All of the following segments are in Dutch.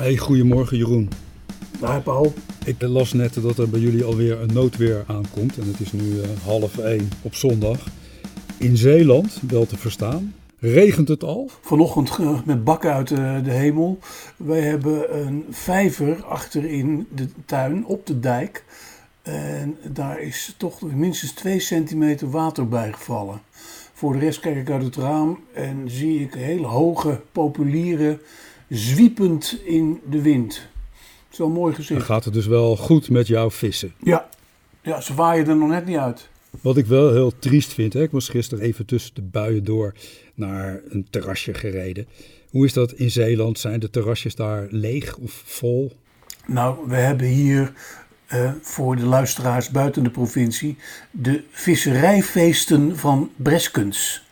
Hey, goedemorgen Jeroen. Daar Paul. Ik las net dat er bij jullie alweer een noodweer aankomt. En het is nu eh, half één op zondag. In Zeeland, wel te verstaan. Regent het al? Vanochtend eh, met bakken uit de, de hemel. Wij hebben een vijver achterin de tuin op de dijk. En daar is toch minstens 2 centimeter water bij gevallen. Voor de rest kijk ik uit het raam en zie ik hele hoge populieren zwiepend in de wind. Zo'n mooi Dan gezicht. gaat het dus wel goed met jouw vissen. Ja. ja, ze waaien er nog net niet uit. Wat ik wel heel triest vind, hè? ik was gisteren even tussen de buien door naar een terrasje gereden. Hoe is dat in Zeeland? Zijn de terrasjes daar leeg of vol? Nou, we hebben hier eh, voor de luisteraars buiten de provincie de visserijfeesten van Breskens.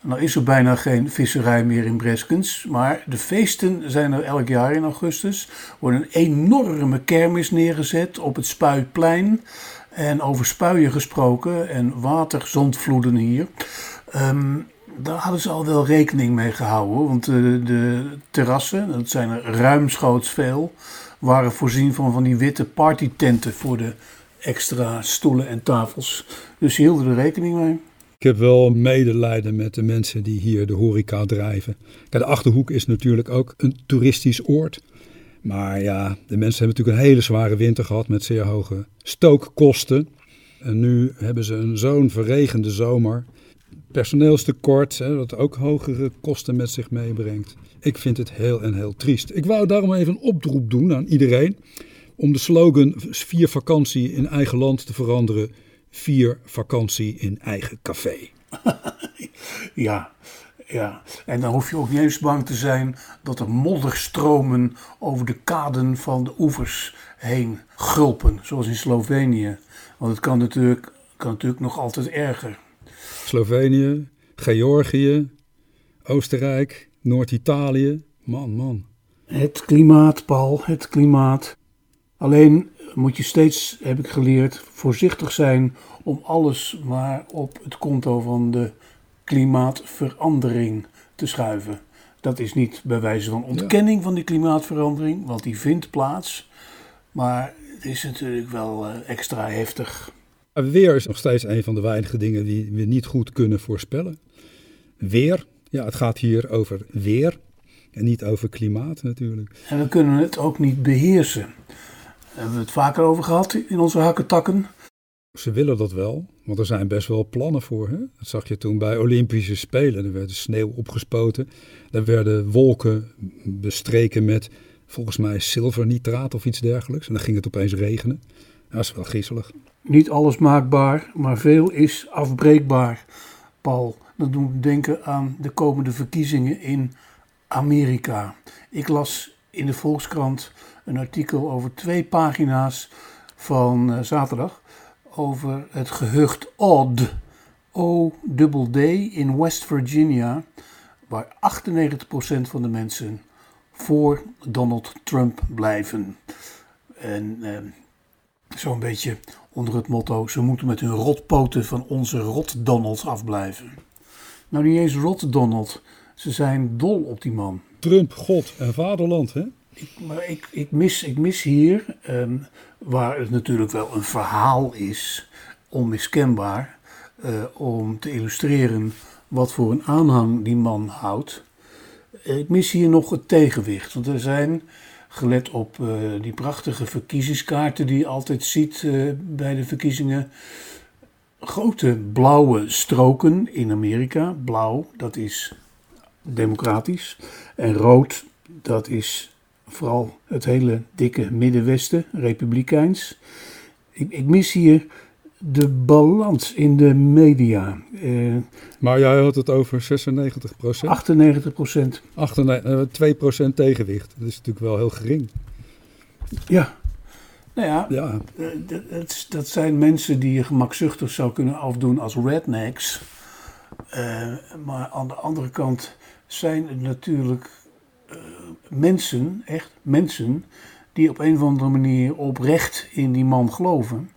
Nou is er bijna geen visserij meer in Breskens, maar de feesten zijn er elk jaar in augustus. Er wordt een enorme kermis neergezet op het Spuitplein. En over spuien gesproken en waterzondvloeden hier. Ehm, daar hadden ze al wel rekening mee gehouden, want de, de terrassen, dat zijn er ruimschoots veel, waren voorzien van van die witte partytenten voor de extra stoelen en tafels. Dus ze hielden er rekening mee. Ik heb wel medelijden met de mensen die hier de horeca drijven. De Achterhoek is natuurlijk ook een toeristisch oord. Maar ja, de mensen hebben natuurlijk een hele zware winter gehad met zeer hoge stookkosten. En nu hebben ze een zo'n verregende zomer. Personeelstekort, hè, dat ook hogere kosten met zich meebrengt. Ik vind het heel en heel triest. Ik wou daarom even een oproep doen aan iedereen. Om de slogan vier vakantie in eigen land te veranderen. Vier vakantie in eigen café. Ja, ja. En dan hoef je ook niet eens bang te zijn dat er modderstromen over de kaden van de oevers heen gulpen, zoals in Slovenië. Want het kan natuurlijk, kan natuurlijk nog altijd erger. Slovenië, Georgië, Oostenrijk, Noord-Italië. Man, man. Het klimaat, Paul, het klimaat. Alleen moet je steeds, heb ik geleerd, voorzichtig zijn om alles maar op het konto van de klimaatverandering te schuiven. Dat is niet bij wijze van ontkenning van die klimaatverandering, want die vindt plaats. Maar het is natuurlijk wel eh, extra heftig. Weer is nog steeds een van de weinige dingen die we niet goed kunnen voorspellen. Weer, ja, het gaat hier over weer en niet over klimaat natuurlijk. En we kunnen het ook niet beheersen. Hebben we het vaker over gehad in onze hakketakken. Ze willen dat wel, want er zijn best wel plannen voor. Hè? Dat zag je toen bij Olympische Spelen. Er werd sneeuw opgespoten. Er werden wolken bestreken met volgens mij zilvernitraat of iets dergelijks. En dan ging het opeens regenen. Dat is wel griezelig. Niet alles maakbaar, maar veel is afbreekbaar. Paul, dat doet me denken aan de komende verkiezingen in Amerika. Ik las in de Volkskrant een artikel over twee pagina's van eh, zaterdag over het gehucht Odd, O-D-D in West Virginia, waar 98% van de mensen voor Donald Trump blijven. En eh, zo'n beetje onder het motto: ze moeten met hun rotpoten van onze rot Donalds afblijven. Nou, niet eens rot Donald, ze zijn dol op die man. Trump, God en vaderland, hè? Ik, maar ik, ik, mis, ik mis hier, ehm, waar het natuurlijk wel een verhaal is, onmiskenbaar, eh, om te illustreren wat voor een aanhang die man houdt. Ik mis hier nog het tegenwicht, want er zijn, gelet op eh, die prachtige verkiezingskaarten die je altijd ziet eh, bij de verkiezingen, grote blauwe stroken in Amerika. Blauw, dat is democratisch. En rood, dat is vooral het hele dikke Middenwesten, republikeins. Ik, ik mis hier de balans in de media. Eh, Maar jij had het over 96 procent. 98 procent. 2 procent tegenwicht. Dat is natuurlijk wel heel gering. Ja. Nou ja, Ja, eh, dat, dat- zijn mensen die je gemakzuchtig zou kunnen afdoen als rednecks. Eh, maar aan de andere kant zijn het natuurlijk eh, mensen, echt mensen, die op een of andere manier oprecht in die man geloven.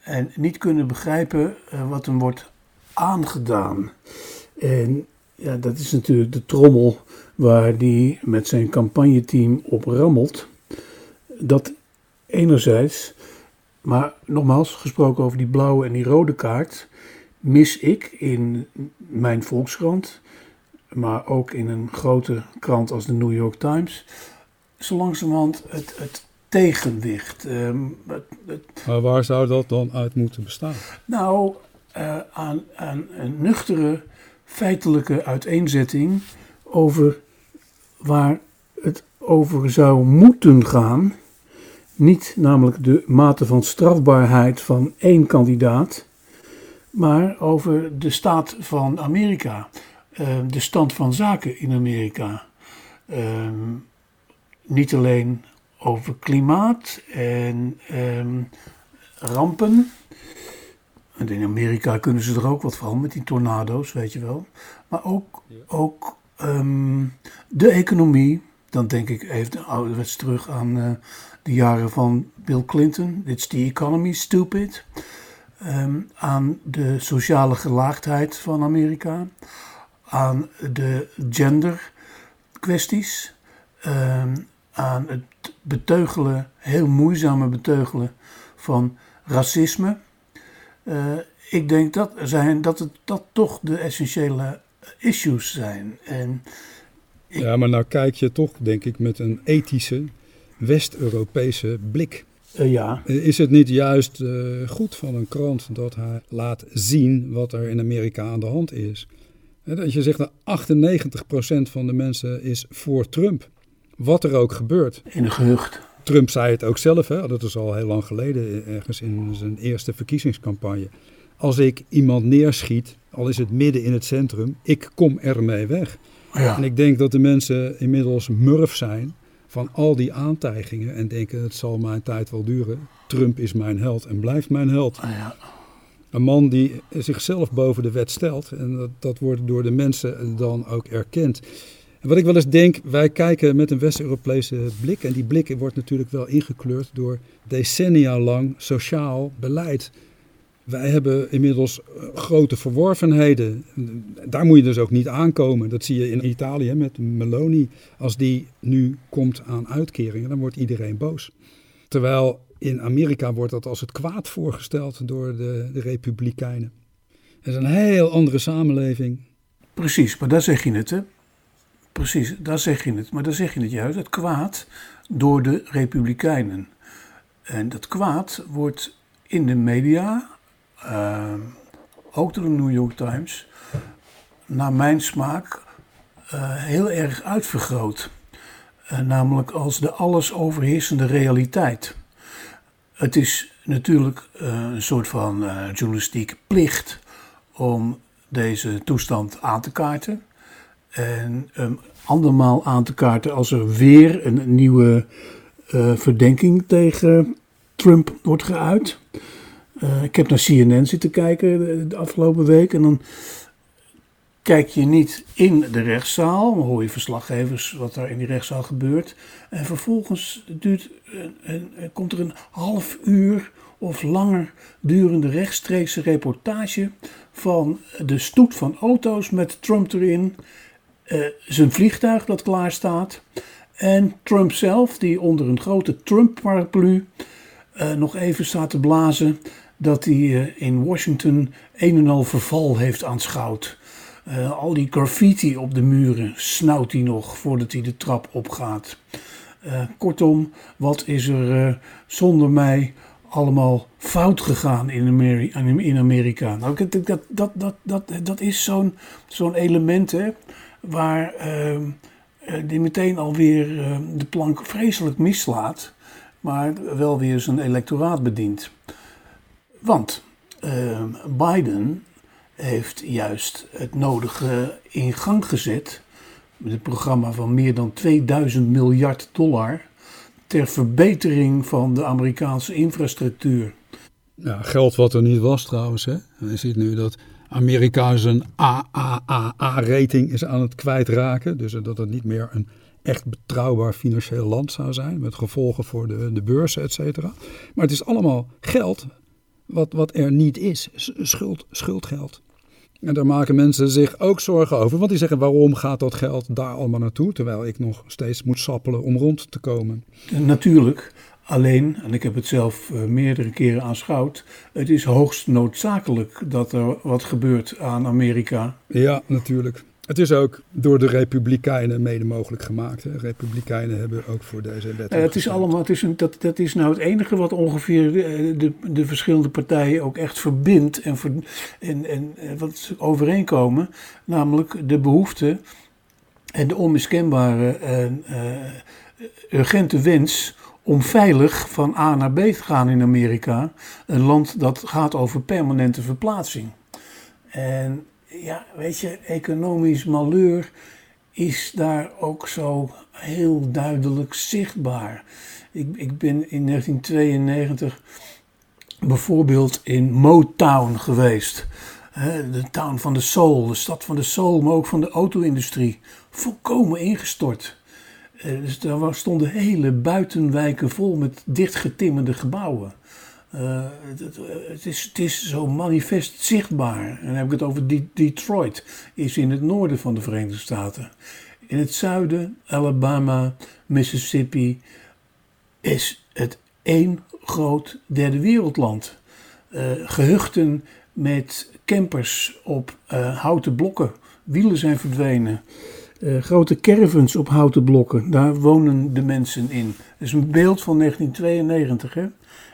En niet kunnen begrijpen eh, wat hem wordt aangedaan. En Ja, dat is natuurlijk de trommel waar hij met zijn campagneteam op rammelt. Dat enerzijds, maar nogmaals gesproken over die blauwe en die rode kaart, mis ik in mijn Volkskrant, maar ook in een grote krant als de New York Times, zo langzamerhand het, het tegenwicht. Ehm, maar waar zou dat dan uit moeten bestaan? Nou, uh, aan, aan een nuchtere, feitelijke uiteenzetting over waar het over zou moeten gaan. Niet namelijk de mate van strafbaarheid van één kandidaat, maar over de staat van Amerika, uh, de stand van zaken in Amerika. Uh, niet alleen over klimaat en um, rampen. En in Amerika kunnen ze er ook wat van met die tornado's, weet je wel. Maar ook, ook um, de economie. Dan denk ik even ouderwets terug aan uh, de jaren van Bill Clinton. It's the economy, stupid. Aan de sociale gelaagdheid van Amerika. Aan de gender kwesties. Um, aan het beteugelen, heel moeizame beteugelen van racisme. Uh, ik denk dat, zijn, dat het dat toch de essentiële issues zijn. En Ja, maar nou kijk je toch, denk ik, met een ethische, West-Europese blik. Uh, ja. Is het niet juist uh, goed van een krant dat hij laat zien wat er in Amerika aan de hand is? Dat je zegt dat 98% van de mensen is voor Trump. Wat er ook gebeurt. In gehucht. Trump zei het ook zelf, hè? dat is al heel lang geleden, ergens in zijn eerste verkiezingscampagne. Als ik iemand neerschiet, al is het midden in het centrum, ik kom ermee weg. Ja. En ik denk dat de mensen inmiddels murf zijn van al die aantijgingen en denken het zal mijn tijd wel duren. Trump is mijn held en blijft mijn held. Ja. Een man die zichzelf boven de wet stelt en dat, dat wordt door de mensen dan ook erkend. En wat ik wel eens denk, wij kijken met een West-Europese blik. En die blik wordt natuurlijk wel ingekleurd door decennia lang sociaal beleid. Wij hebben inmiddels grote verworvenheden. Daar moet je dus ook niet aankomen. Dat zie je in Italië met Meloni. Als die nu komt aan uitkeringen, dan wordt iedereen boos. Terwijl in Amerika wordt dat als het kwaad voorgesteld door de, de Republikeinen. Het is een heel andere samenleving. Precies, maar daar zeg je het, hè? Precies, daar zeg je het. Maar daar zeg je het juist, het kwaad door de Republikeinen. En dat kwaad wordt in de media, uh, ook door de New York Times, naar mijn smaak uh, heel erg uitvergroot. Uh, namelijk als de alles overheersende realiteit. Het is natuurlijk een soort van journalistieke plicht om deze toestand aan te kaarten. En um, andermaal aan te kaarten als er weer een nieuwe uh, verdenking tegen Trump wordt geuit. Ik heb naar CNN zitten kijken de, afgelopen week en dan kijk je niet in de rechtszaal, hoor je verslaggevers wat er in die rechtszaal gebeurt. En vervolgens duurt, komt er een half uur of langer durende rechtstreekse reportage van de stoet van auto's met Trump erin. Uh, zijn vliegtuig dat klaar staat. En Trump zelf, die onder een grote Trump-paraplu uh, nog even staat te blazen dat hij uh, in Washington een en al verval heeft aanschouwd. Al die graffiti op de muren snauwt hij nog voordat hij de trap opgaat. kortom, wat is er zonder mij allemaal fout gegaan in, Ameri in Amerika? Nou, dat, dat, dat, dat, dat, is zo'n element, hè waar uh, die meteen alweer uh, de plank vreselijk mislaat, maar wel weer zijn electoraat bedient. Want uh, Biden heeft juist het nodige in gang gezet met het programma van meer dan 2000 miljard dollar ter verbetering van de Amerikaanse infrastructuur. Ja, geld wat er niet was trouwens. Hè? Je ziet nu dat Amerika zijn AAA-rating is aan het kwijtraken. Dus dat het niet meer een echt betrouwbaar financieel land zou zijn. Met gevolgen voor de, de beurzen, et cetera. Maar het is allemaal geld wat, wat er niet is. Schuld, schuldgeld. En daar maken mensen zich ook zorgen over. Want die zeggen, waarom gaat dat geld daar allemaal naartoe? Terwijl ik nog steeds moet sappelen om rond te komen. Natuurlijk. Alleen, en ik heb het zelf uh, meerdere keren aanschouwd, het is hoogst noodzakelijk dat er wat gebeurt aan Amerika. Ja, natuurlijk. Het is ook door de Republikeinen mede mogelijk gemaakt. De Republikeinen hebben ook voor deze wet. Uh, het is allemaal, het is een, dat, dat is nou het enige wat ongeveer de, de, de verschillende partijen ook echt verbindt en, ver, en, en wat overeenkomen. Namelijk de behoefte en de onmiskenbare en uh, urgente wens om veilig van A naar B te gaan in Amerika. Een land dat gaat over permanente verplaatsing. En ja, weet je, economisch malheur is daar ook zo heel duidelijk zichtbaar. Ik, ik ben in 1992 bijvoorbeeld in Motown geweest. De town van de soul, de stad van de soul, maar ook van de auto-industrie. Volkomen ingestort. Eh, dus daar stonden hele buitenwijken vol met dichtgetimmerde gebouwen. Uh, het, het, is, het is zo manifest zichtbaar. En dan heb ik het over Detroit, is in het noorden van de Verenigde Staten. In het zuiden, Alabama, Mississippi, is het één groot derde wereldland. Uh, gehuchten met campers op uh, houten blokken. Wielen zijn verdwenen. Grote caravans op houten blokken. Daar wonen de mensen in. Dat is een beeld van 1992. Hè?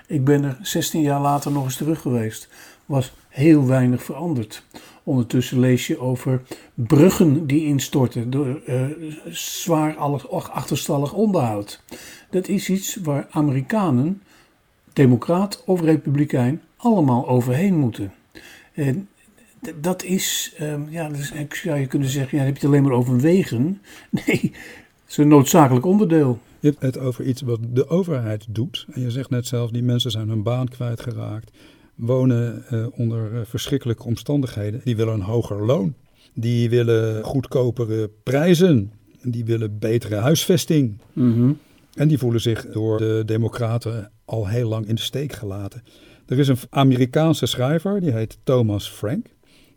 Ik ben er 16 jaar later nog eens terug geweest. Was heel weinig veranderd. Ondertussen lees je over bruggen die instorten door uh, zwaar achterstallig onderhoud. Dat is iets waar Amerikanen, democraat of republikein, allemaal overheen moeten. En dat is, um, ja, dus, zou je kunnen zeggen, ja, dan heb je het alleen maar over wegen. Nee, het is een noodzakelijk onderdeel. Je hebt het over iets wat de overheid doet. En je zegt net zelf, die mensen zijn hun baan kwijtgeraakt. Wonen uh, onder uh, verschrikkelijke omstandigheden. Die willen een hoger loon. Die willen goedkopere prijzen. Die willen betere huisvesting. Mm -hmm. En die voelen zich door de democraten al heel lang in de steek gelaten. Er is een Amerikaanse schrijver, die heet Thomas Frank.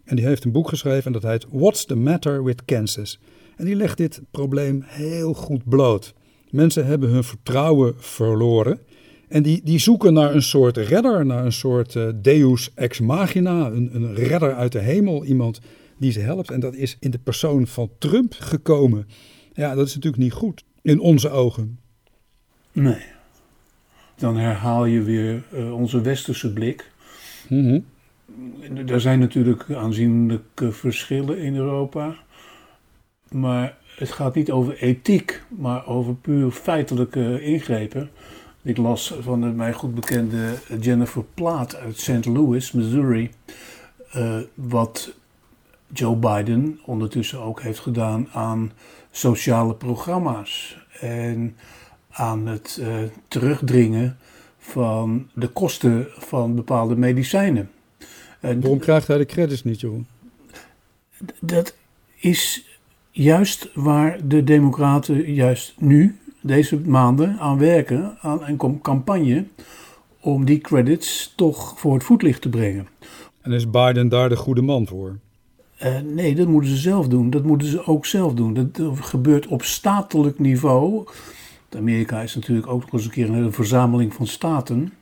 En die heeft een boek geschreven en dat heet What's the Matter with Kansas? En die legt dit probleem heel goed bloot. Mensen hebben hun vertrouwen verloren. En die, die zoeken naar een soort redder, naar een soort uh, deus ex machina, een, een redder uit de hemel, iemand die ze helpt. En dat is in de persoon van Trump gekomen. Ja, dat is natuurlijk niet goed in onze ogen. Nee. Dan herhaal je weer uh, onze westerse blik. Mm -hmm. Er zijn natuurlijk aanzienlijke verschillen in Europa. Maar het gaat niet over ethiek, maar over puur feitelijke ingrepen. Ik las van de mij goed bekende Jennifer Plaat uit St. Louis, Missouri, uh, wat Joe Biden ondertussen ook heeft gedaan aan sociale programma's en aan het uh, terugdringen van de kosten van bepaalde medicijnen. En Waarom krijgt hij de credits niet, Jeroen? Dat is juist waar de Democraten juist nu, deze maanden, aan werken, aan een campagne om die credits toch voor het voetlicht te brengen. En is Biden daar de goede man voor? Uh, nee, dat moeten ze zelf doen. Dat moeten ze ook zelf doen. Dat gebeurt op statelijk niveau. Amerika is natuurlijk ook nog eens een keer een verzameling van staten.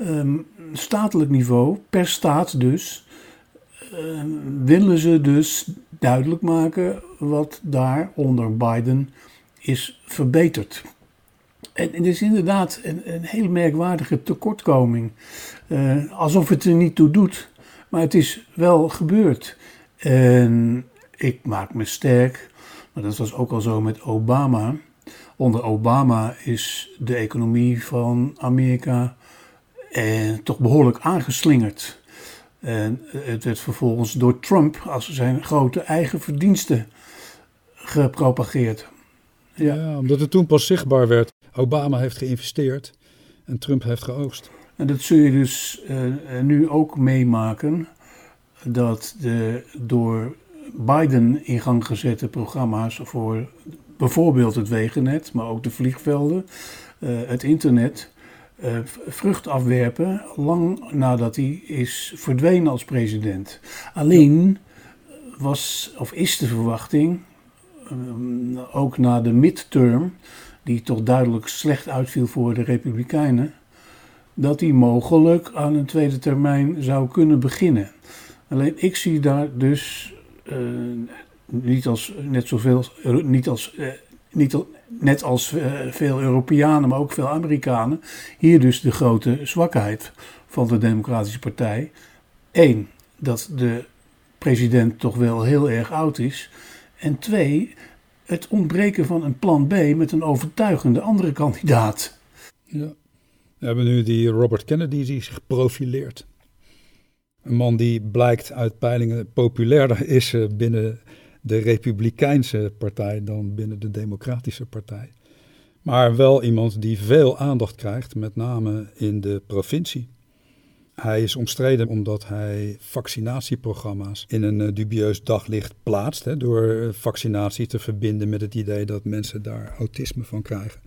Um, statelijk niveau, per staat dus, uh, willen ze dus duidelijk maken wat daar onder Biden is verbeterd. En, het is inderdaad een, een hele merkwaardige tekortkoming. Uh, alsof het er niet toe doet, maar het is wel gebeurd. En ik maak me sterk, maar dat was ook al zo met Obama. Onder Obama is de economie van Amerika eh, toch behoorlijk aangeslingerd. En het werd vervolgens door Trump als zijn grote eigen verdiensten gepropageerd. Ja. ja. omdat het toen pas zichtbaar werd. Obama heeft geïnvesteerd en Trump heeft geoogst. En dat zul je dus uh, nu ook meemaken. Dat de door Biden in gang gezette programma's voor bijvoorbeeld het wegennet, maar ook de vliegvelden, uh, het internet, uh, vrucht afwerpen, lang nadat hij is verdwenen als president. Alleen was of is de verwachting, um, ook na de midterm, die toch duidelijk slecht uitviel voor de Republikeinen, dat hij mogelijk aan een tweede termijn zou kunnen beginnen. Alleen ik zie daar dus uh, niet als net zoveel, niet als, net als uh, veel Europeanen, maar ook veel Amerikanen, hier dus de grote zwakheid van de Democratische Partij. Eén, dat de president toch wel heel erg oud is. En twee, het ontbreken van een plan B met een overtuigende andere kandidaat. Ja. We hebben nu die Robert Kennedy die zich profileert. Een man die blijkt uit peilingen populairder is eh, binnen de Republikeinse partij dan binnen de Democratische partij. Maar wel iemand die veel aandacht krijgt, met name in de provincie. Hij is omstreden omdat hij vaccinatieprogramma's in een eh, dubieus daglicht plaatst. Hè, door eh, vaccinatie te verbinden met het idee dat mensen daar autisme van krijgen.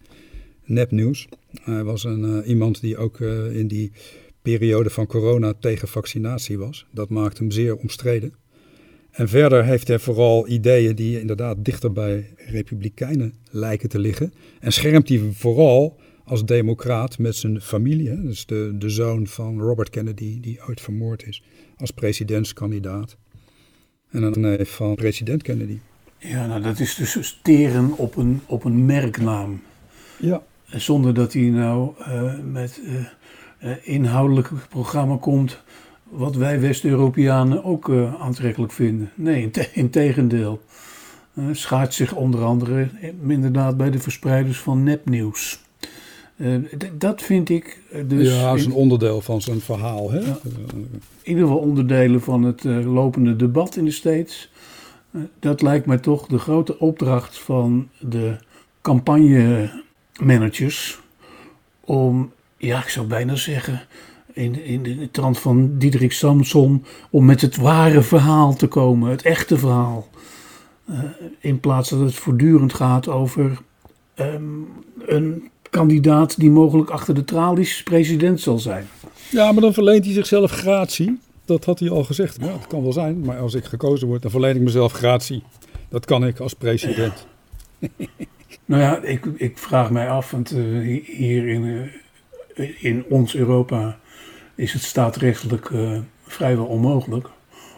Nepnieuws. Hij was een, uh, iemand die ook in die periode van corona tegen vaccinatie was. Dat maakt hem zeer omstreden. En verder heeft hij vooral ideeën die inderdaad dichter bij republikeinen lijken te liggen. En schermt hij vooral als democraat met zijn familie. Hè? Dus de, de zoon van Robert Kennedy, die ooit vermoord is, als presidentskandidaat. En een neef van president Kennedy. Ja, nou dat is dus steren op een, op een merknaam. Ja. Zonder dat hij nou uh, met uh, uh, inhoudelijk programma komt wat wij West-Europeanen ook aantrekkelijk vinden. Nee, in, tegendeel. schaart zich onder andere inderdaad bij de verspreiders van nepnieuws. Uh, dat vind ik dus. Ja, dat is een onderdeel van zijn verhaal. Hè? Ja, in ieder geval onderdelen van het uh, lopende debat in de States. Uh, dat lijkt mij toch de grote opdracht van de campagnemanagers. Om, ja, ik zou bijna zeggen, in, in de trant van Diederik Samson, om met het ware verhaal te komen, het echte verhaal. in plaats dat het voortdurend gaat over um, een kandidaat die mogelijk achter de tralies president zal zijn. Ja, maar dan verleent hij zichzelf gratie. Dat had hij al gezegd. Ja, dat kan wel zijn, maar als ik gekozen word, dan verleen ik mezelf gratie. Dat kan ik als president. Ja. nou ja, ik, ik vraag mij af, want uh, hier in, uh, in ons Europa is het staatsrechtelijk uh, vrijwel onmogelijk.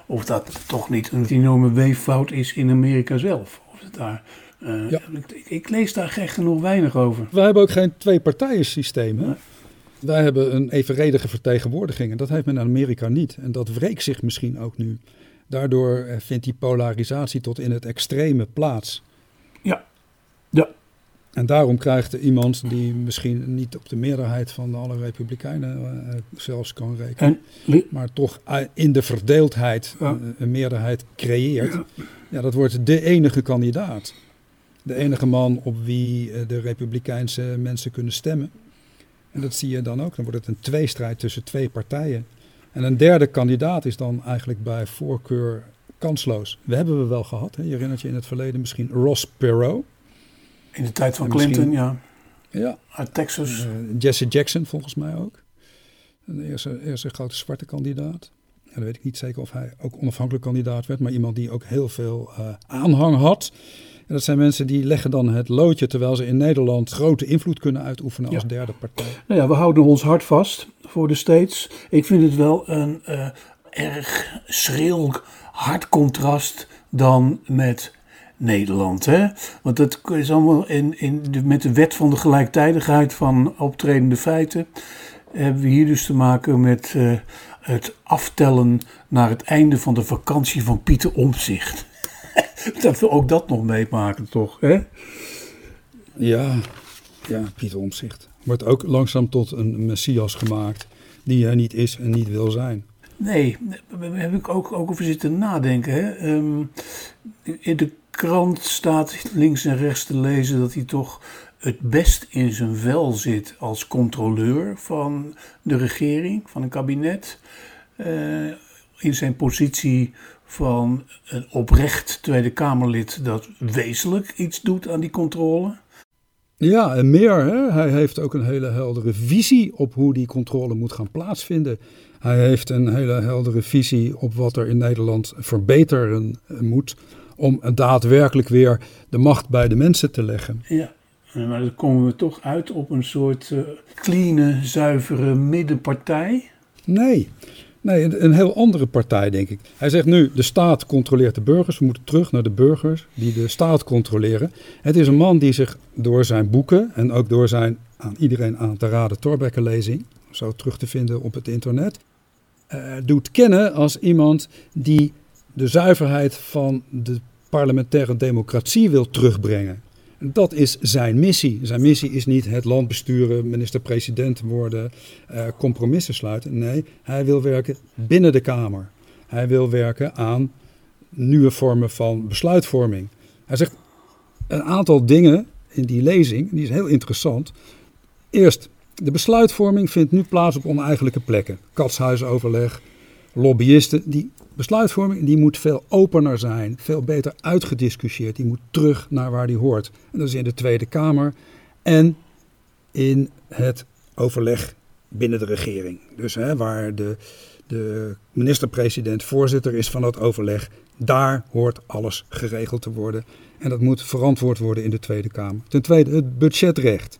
Of dat toch niet een enorme weeffout is in Amerika zelf. Of het daar uh, ja. ik, ik, lees daar echt genoeg weinig over. Wij hebben ook geen twee-partijen systeem. Hè? Wij hebben een evenredige vertegenwoordiging en dat heeft men in Amerika niet. En dat wreekt zich misschien ook nu. Daardoor eh, vindt die polarisatie tot in het extreme plaats. En daarom krijgt er iemand die misschien niet op de meerderheid van alle republikeinen uh, zelfs kan rekenen, en, maar toch in de verdeeldheid ja. een meerderheid creëert. Ja. ja, dat wordt de enige kandidaat de enige man op wie eh, de Republikeinse mensen kunnen stemmen. En dat zie je dan ook. Dan wordt het een tweestrijd tussen twee partijen. En een derde kandidaat is dan eigenlijk bij voorkeur kansloos. We hebben we wel gehad. Hè? Je herinnert je in het verleden misschien Ross Perot. In de tijd van Clinton, ja. Ja. Uit Texas. Uh, Jesse Jackson volgens mij ook. De eerste, eerste grote zwarte kandidaat. Ja, dan weet ik niet zeker of hij ook onafhankelijk kandidaat werd. Maar iemand die ook heel veel uh, aanhang had. En dat zijn mensen die leggen dan het loodje terwijl ze in Nederland grote invloed kunnen uitoefenen als derde partij. Nou ja, we houden ons hart vast voor de States. Ik vind het wel een uh, erg schril, hard contrast dan met Nederland. Hè? Want dat is allemaal in, in de, met de wet van de gelijktijdigheid van optredende feiten. Hebben we hier dus te maken met uh, het aftellen naar het einde van de vakantie van Pieter Omzicht. dat we ook dat nog meemaken, toch? Hè? Ja, ja, Pieter Omzicht. Wordt ook langzaam tot een messias gemaakt die er niet is en niet wil zijn. Nee, daar heb ik ook, ook over zitten nadenken. Hè? Um, in de krant staat links en rechts te lezen dat hij toch het best in zijn vel zit als controleur van de regering, van een kabinet. Uh, in zijn positie van een oprecht Tweede Kamerlid dat wezenlijk iets doet aan die controle. Ja, en meer. Hè? Hij heeft ook een hele heldere visie op hoe die controle moet gaan plaatsvinden. Hij heeft een hele heldere visie op wat er in Nederland verbeteren moet om daadwerkelijk weer de macht bij de mensen te leggen. Ja, maar dan komen we toch uit op een soort uh, clean, zuivere middenpartij? Nee. Nee, een, een, heel andere partij, denk ik. Hij zegt nu, de staat controleert de burgers. We moeten terug naar de burgers die de staat controleren. Het is een man die zich door zijn boeken en ook door zijn aan iedereen aan te raden Thorbecke-lezing, zo terug te vinden op het internet, uh, doet kennen als iemand die de zuiverheid van de parlementaire democratie wil terugbrengen. Dat is zijn missie. Zijn missie is niet het land besturen, minister-president worden, uh, compromissen sluiten. Nee, hij wil werken binnen de Kamer. Hij wil werken aan nieuwe vormen van besluitvorming. Hij zegt een aantal dingen in die lezing, die is heel interessant. Eerst, de besluitvorming vindt nu plaats op oneigenlijke plekken. Katshuisoverleg, lobbyisten, die besluitvorming die moet veel opener zijn, veel beter uitgediscussieerd. Die moet terug naar waar die hoort. En dat is in de Tweede Kamer en in het overleg binnen de regering. Dus hè, waar de, de minister-president voorzitter is van dat overleg, daar hoort alles geregeld te worden. En dat moet verantwoord worden in de Tweede Kamer. Ten tweede, het budgetrecht.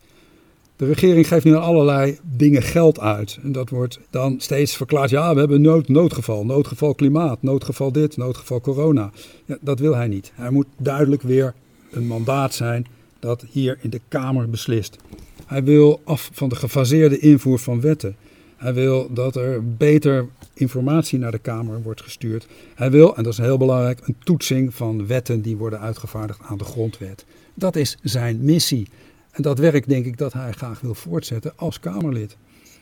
De regering geeft nu aan allerlei dingen geld uit. En dat wordt dan steeds verklaard. Ja, we hebben nood, noodgeval. Noodgeval klimaat. Noodgeval dit. Noodgeval corona. Ja, dat wil hij niet. Hij moet duidelijk weer een mandaat zijn dat hier in de Kamer beslist. Hij wil af van de gefaseerde invoer van wetten. Hij wil dat er beter informatie naar de Kamer wordt gestuurd. Hij wil, en dat is heel belangrijk, een toetsing van wetten die worden uitgevaardigd aan de grondwet. Dat is zijn missie. En dat werk denk ik dat hij graag wil voortzetten als Kamerlid.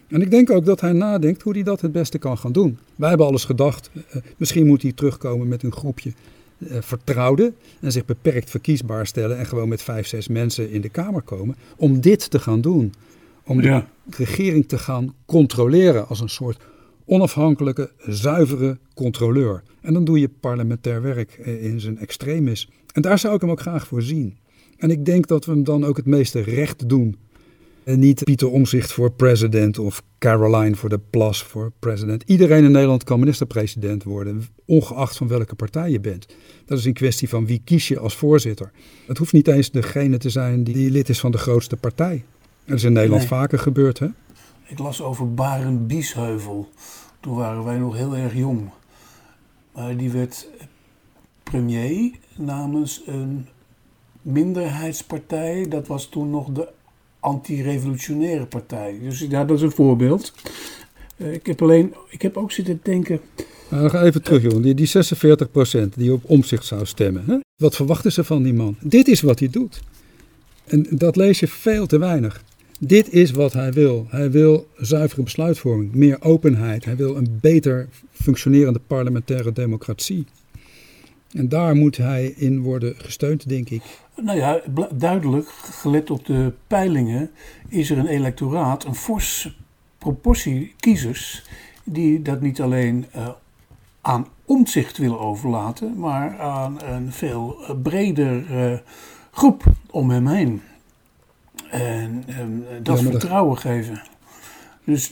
En ik denk ook dat hij nadenkt hoe hij dat het beste kan gaan doen. Wij hebben alles gedacht, eh, misschien moet hij terugkomen met een groepje eh, vertrouwden en zich beperkt verkiesbaar stellen en gewoon met vijf, zes mensen in de Kamer komen om dit te gaan doen. Om de regering te gaan controleren als een soort onafhankelijke, zuivere controleur. En dan doe je parlementair werk eh, in zijn extremis. En daar zou ik hem ook graag voor zien. En ik denk dat we hem dan ook het meeste recht doen. En niet Pieter Omzicht voor president of Caroline voor de Plas voor president. Iedereen in Nederland kan minister-president worden, ongeacht van welke partij je bent. Dat is een kwestie van wie kies je als voorzitter. Het hoeft niet eens degene te zijn die lid is van de grootste partij. Dat is in Nederland vaker gebeurd, hè? Ik las over Barend Biesheuvel. Toen waren wij nog heel erg jong. Maar die werd premier namens een minderheidspartij, dat was toen nog de anti-revolutionaire partij. Dus ja, dat is een voorbeeld. Uh, ik heb alleen, ik heb ook zitten denken. Nou, ga even terug, jongen. Die, die 46% die op omzicht zou stemmen. Hè? Wat verwachten ze van die man? Dit is wat hij doet. En dat lees je veel te weinig. Dit is wat hij wil. Hij wil zuivere besluitvorming, meer openheid. Hij wil een beter functionerende parlementaire democratie. En daar moet hij in worden gesteund, denk ik. Nou ja, duidelijk, gelet op de peilingen, is er een electoraat, een forse proportie kiezers, die dat niet alleen uh, aan omzicht willen overlaten, maar aan een veel breder uh, groep om hem heen. En um, dat ja, vertrouwen dat... geven. Dus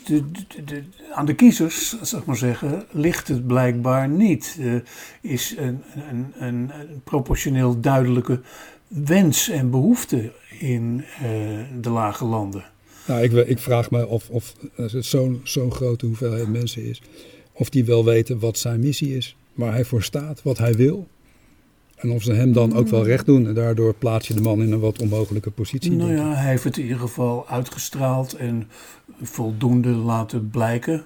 aan de kiezers, zeg maar zeggen, ligt het blijkbaar niet. Uh, is een, een, een, proportioneel duidelijke wens en behoefte in uh, de lage landen. Nou, ik, ik vraag me of, of zo'n zo'n grote hoeveelheid mensen is, of die wel weten wat zijn missie is, waar hij voor staat, wat hij wil. En of ze hem dan ook wel recht doen. En daardoor plaats je de man in een wat onmogelijke positie. Nou ja, hij heeft het in ieder geval uitgestraald en voldoende laten blijken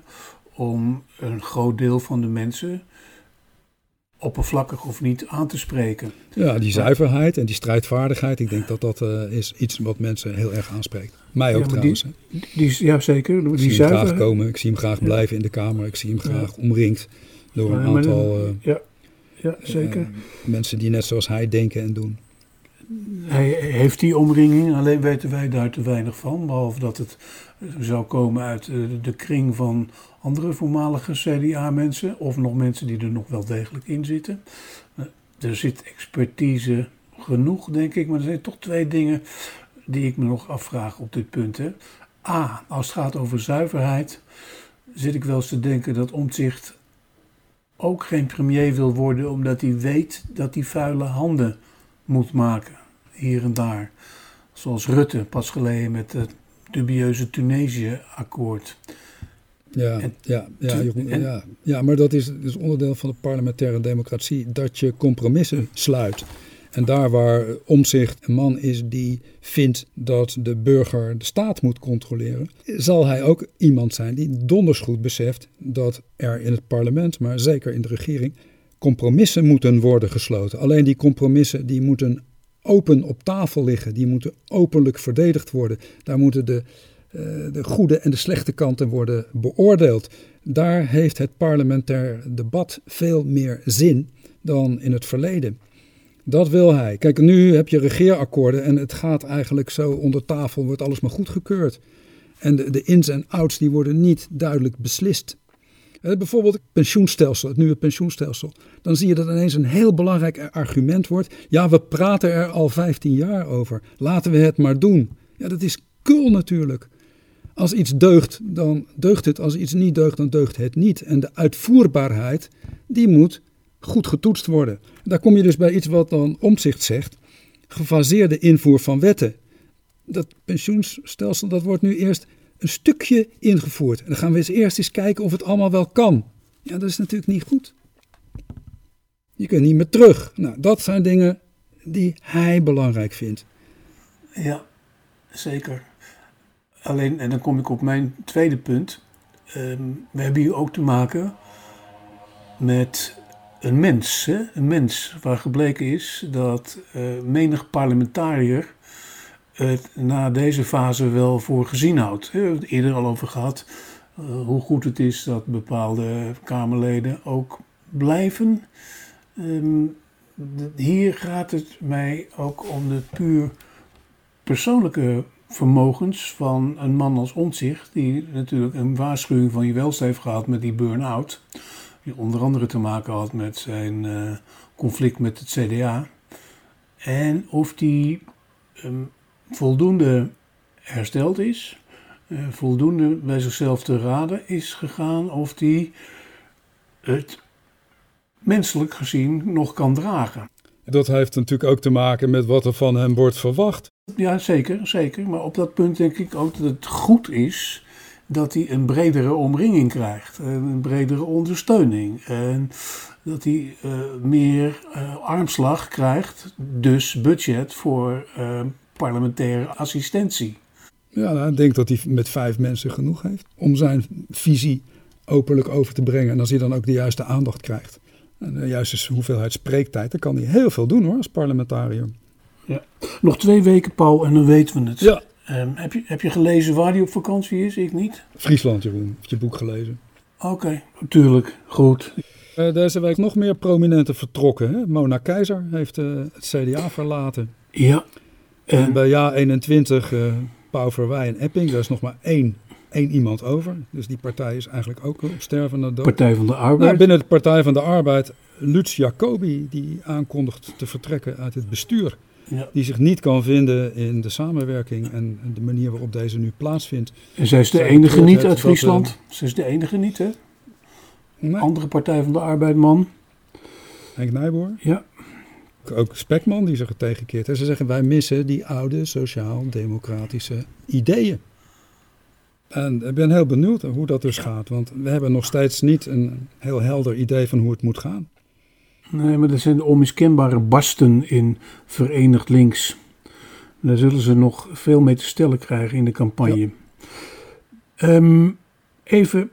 om een groot deel van de mensen oppervlakkig of niet aan te spreken. Ja, die zuiverheid en die strijdvaardigheid, ik denk dat dat uh, is iets wat mensen heel erg aanspreekt. Mij ook ja, trouwens. Die, die, ja, zeker. Die ik zie hem graag komen, ik zie hem graag blijven in de Kamer, ik zie hem graag ja. omringd door een aantal... Uh, ja ja, zeker. Uh, mensen die net zoals hij denken en doen. Hij heeft die omringing, alleen weten wij daar te weinig van. Behalve dat het zou komen uit uh, de kring van andere voormalige CDA-mensen. Of nog mensen die er nog wel degelijk in zitten. Er zit expertise genoeg, denk ik. Maar er zijn toch twee dingen die ik me nog afvraag op dit punt. Hè. A, als het gaat over zuiverheid, zit ik wel eens te denken dat Omtzigt ook geen premier wil worden, omdat hij weet dat hij vuile handen moet maken, hier en daar. Zoals Rutte pas geleden met het dubieuze Tunesië-akkoord. Ja, ja, ja, ja, ja, maar dat is, is onderdeel van de parlementaire democratie, dat je compromissen sluit. En daar waar Omzicht een man is die vindt dat de burger de staat moet controleren, zal hij ook iemand zijn die donders goed beseft dat er in het parlement, maar zeker in de regering, compromissen moeten worden gesloten. Alleen die compromissen die moeten open op tafel liggen, die moeten openlijk verdedigd worden. Daar moeten de, uh, de goede en de slechte kanten worden beoordeeld. Daar heeft het parlementair debat veel meer zin dan in het verleden. Dat wil hij. Kijk, nu heb je regeerakkoorden en het gaat eigenlijk zo onder tafel, wordt alles maar goedgekeurd. En de, de ins en outs die worden niet duidelijk beslist. Eh, bijvoorbeeld het pensioenstelsel, het nieuwe pensioenstelsel. Dan zie je dat ineens een heel belangrijk argument wordt. Ja, we praten er al 15 jaar over. Laten we het maar doen. Ja, dat is kul natuurlijk. Als iets deugt, dan deugt het. Als iets niet deugt, dan deugt het niet. En de uitvoerbaarheid, die moet goed getoetst worden. Daar kom je dus bij iets wat dan omzicht zegt. Gefaseerde invoer van wetten. Dat pensioenstelsel dat wordt nu eerst een stukje ingevoerd. En dan gaan we eens eerst eens kijken of het allemaal wel kan. Ja, dat is natuurlijk niet goed. Je kunt niet meer terug. Nou, dat zijn dingen die hij belangrijk vindt. Ja, zeker. Alleen, en dan kom ik op mijn tweede punt. Ehm, we hebben hier ook te maken met een mens. Hè? Een mens waar gebleken is dat uh, menig parlementariër het na deze fase wel voor gezien houdt. We hebben het eerder al over gehad uh, hoe goed het is dat bepaalde Kamerleden ook blijven. Um, hier gaat het mij ook om de puur persoonlijke vermogens van een man als Onzicht, die natuurlijk een waarschuwing van je welste heeft gehad met die burn-out die onder andere te maken had met zijn uh, conflict met het CDA. En of die um, voldoende hersteld is, uh, voldoende bij zichzelf te raden is gegaan, of die het menselijk gezien nog kan dragen. Dat heeft natuurlijk ook te maken met wat er van hem wordt verwacht. Ja, zeker, zeker. Maar op dat punt denk ik ook dat het goed is dat hij een bredere omringing krijgt, een bredere ondersteuning. En dat hij uh, meer uh, armslag krijgt, dus budget voor uh, parlementaire assistentie. Ja, nou, ik denk dat hij met vijf mensen genoeg heeft om zijn visie openlijk over te brengen. En als hij dan ook de juiste aandacht krijgt. En de juiste hoeveelheid spreektijd, dan kan hij heel veel doen hoor, als parlementariër. Ja. Nog twee weken, Paul, en dan weten we het. Ja, Um, heb, je, heb je gelezen waar hij op vakantie is? Ik niet. Friesland, Jeroen. Heb je boek gelezen? Oké, natuurlijk. Goed. Uh, deze week nog meer prominenten vertrokken. Hè? Mona Keizer heeft uh, het CDA verlaten. Ja. En bij Ja 21, uh, Pauw Verwij en Epping, daar is nog maar één, één iemand over. Dus die partij is eigenlijk ook op stervende dood. Partij van de Arbeid. Nou, binnen de Partij van de Arbeid, Lutz Jacobi, die aankondigt te vertrekken uit het bestuur. Ja. Die zich niet kan vinden in de samenwerking en de manier waarop deze nu plaatsvindt. En zij is de enige niet uit Friesland. Dat, uh, zij is de enige niet, hè? Nee. Andere Partij van de Arbeid, man. Henk Nijboer? Ja. Ook Spekman die zich tegenkeert. En ze zeggen wij missen die oude sociaal-democratische ideeën. En ik ben heel benieuwd hoe dat dus gaat. Want we hebben nog steeds niet een heel helder idee van hoe het moet gaan. Nee, maar er zijn onmiskenbare barsten in Verenigd Links. Daar zullen ze nog veel mee te stellen krijgen in de campagne. Um, even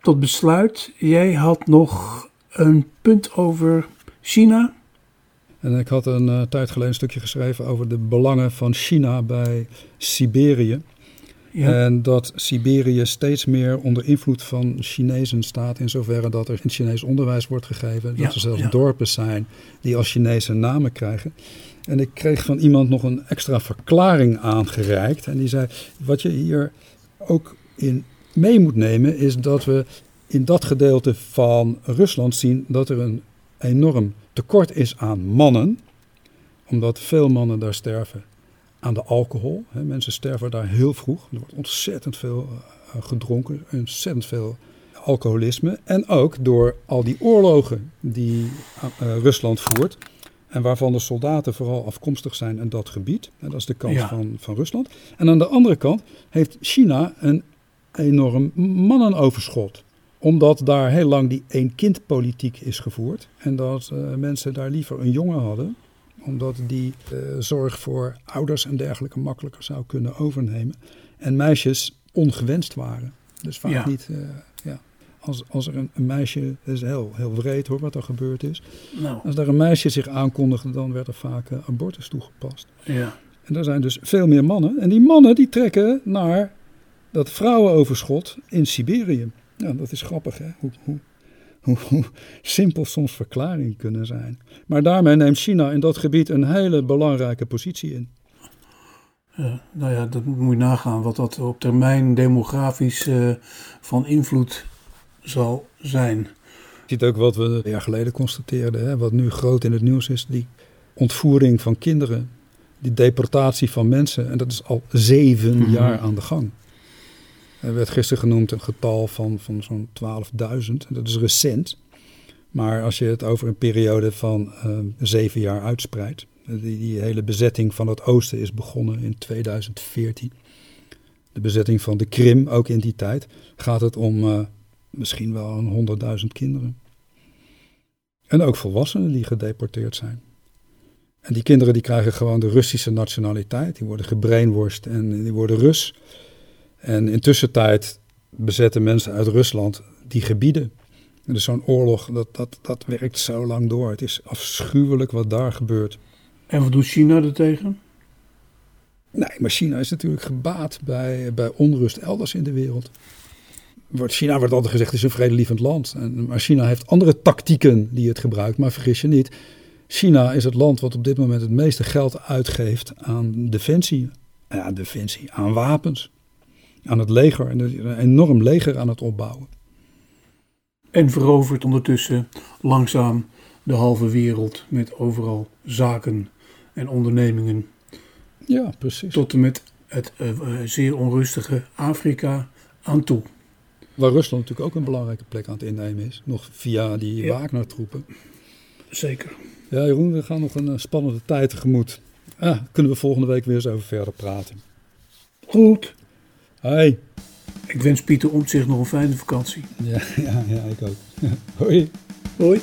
tot besluit. Jij had nog een punt over China. En ik had een uh, tijd geleden een stukje geschreven over de belangen van China bij Siberië. Ja. En dat Siberië steeds meer onder invloed van Chinezen staat, in zoverre dat er Chinees onderwijs wordt gegeven. Dat er zelfs dorpen zijn die als Chinese namen krijgen. En ik kreeg van iemand nog een extra verklaring aangereikt. En die zei: Wat je hier ook in mee moet nemen, is dat we in dat gedeelte van Rusland zien dat er een enorm tekort is aan mannen, omdat veel mannen daar sterven aan de alcohol. Hè. Mensen sterven daar heel vroeg. Er wordt ontzettend veel uh, gedronken, ontzettend veel alcoholisme. En ook door al die oorlogen die uh, Rusland voert. En waarvan de soldaten vooral afkomstig zijn in dat gebied. En dat is de kant van, van Rusland. En aan de andere kant heeft China een enorm mannenoverschot omdat daar heel lang die één-kind-politiek is gevoerd. En dat uh, mensen daar liever een jongen hadden. Omdat die uh, zorg voor ouders en dergelijke makkelijker zou kunnen overnemen. En meisjes ongewenst waren. Dus vaak ja. niet. Uh, ja. Als, als er een, een meisje, dat is heel, heel wreed hoor wat er gebeurd is. Nou. Als er een meisje zich aankondigde, dan werd er vaak abortus toegepast. Ja. En er zijn dus veel meer mannen. En die mannen die trekken naar dat vrouwenoverschot in Siberië. Ja, dat is grappig, hè? Hoe, hoe, hoe, hoe, simpel soms verklaringen kunnen zijn. Maar daarmee neemt China in dat gebied een hele belangrijke positie in. Uh, nou ja, dat moet je nagaan wat dat op termijn demografisch uh, van invloed zal zijn. Je ziet ook wat we een jaar geleden constateerden, hè, wat nu groot in het nieuws is, die ontvoering van kinderen, die deportatie van mensen. En dat is al zeven mm -hmm. jaar aan de gang. Er werd gisteren genoemd een getal van, van zo'n 12.000. Dat is recent. Maar als je het over een periode van uh, zeven jaar uitspreidt. Die, die, hele bezetting van het oosten is begonnen in 2014. De bezetting van de Krim, ook in die tijd, gaat het om uh, misschien wel een 100.000 kinderen. En ook volwassenen die gedeporteerd zijn. En die kinderen die krijgen gewoon de Russische nationaliteit. Die worden gebrainworst en die worden Rus. En intussen tijd bezetten mensen uit Rusland die gebieden. En dus zo'n oorlog, dat, dat, dat werkt zo lang door. Het is afschuwelijk wat daar gebeurt. En wat doet China er tegen? Nee, maar China is natuurlijk gebaat bij, bij onrust elders in de wereld. China wordt altijd gezegd, is een vredelievend land. En, maar China heeft andere tactieken die het gebruikt. Maar vergis je niet, China is het land wat op dit moment het meeste geld uitgeeft aan defensie. Ja, defensie, aan wapens aan het leger en een enorm leger aan het opbouwen. En verovert ondertussen langzaam de halve wereld met overal zaken en ondernemingen. Ja, precies. Tot en met het uh, zeer onrustige Afrika aan toe. Waar Rusland natuurlijk ook een belangrijke plek aan het innemen is. Nog via die ja. Wagner-troepen. Zeker. Ja, Jeroen, we gaan nog een uh, spannende tijd tegemoet. Ah, kunnen we volgende week weer eens over verder praten. Goed. Hoi. Ik wens Pieter Omtzigt nog een fijne vakantie. Ja, ja, ja ik ook. Hoi. Hoi.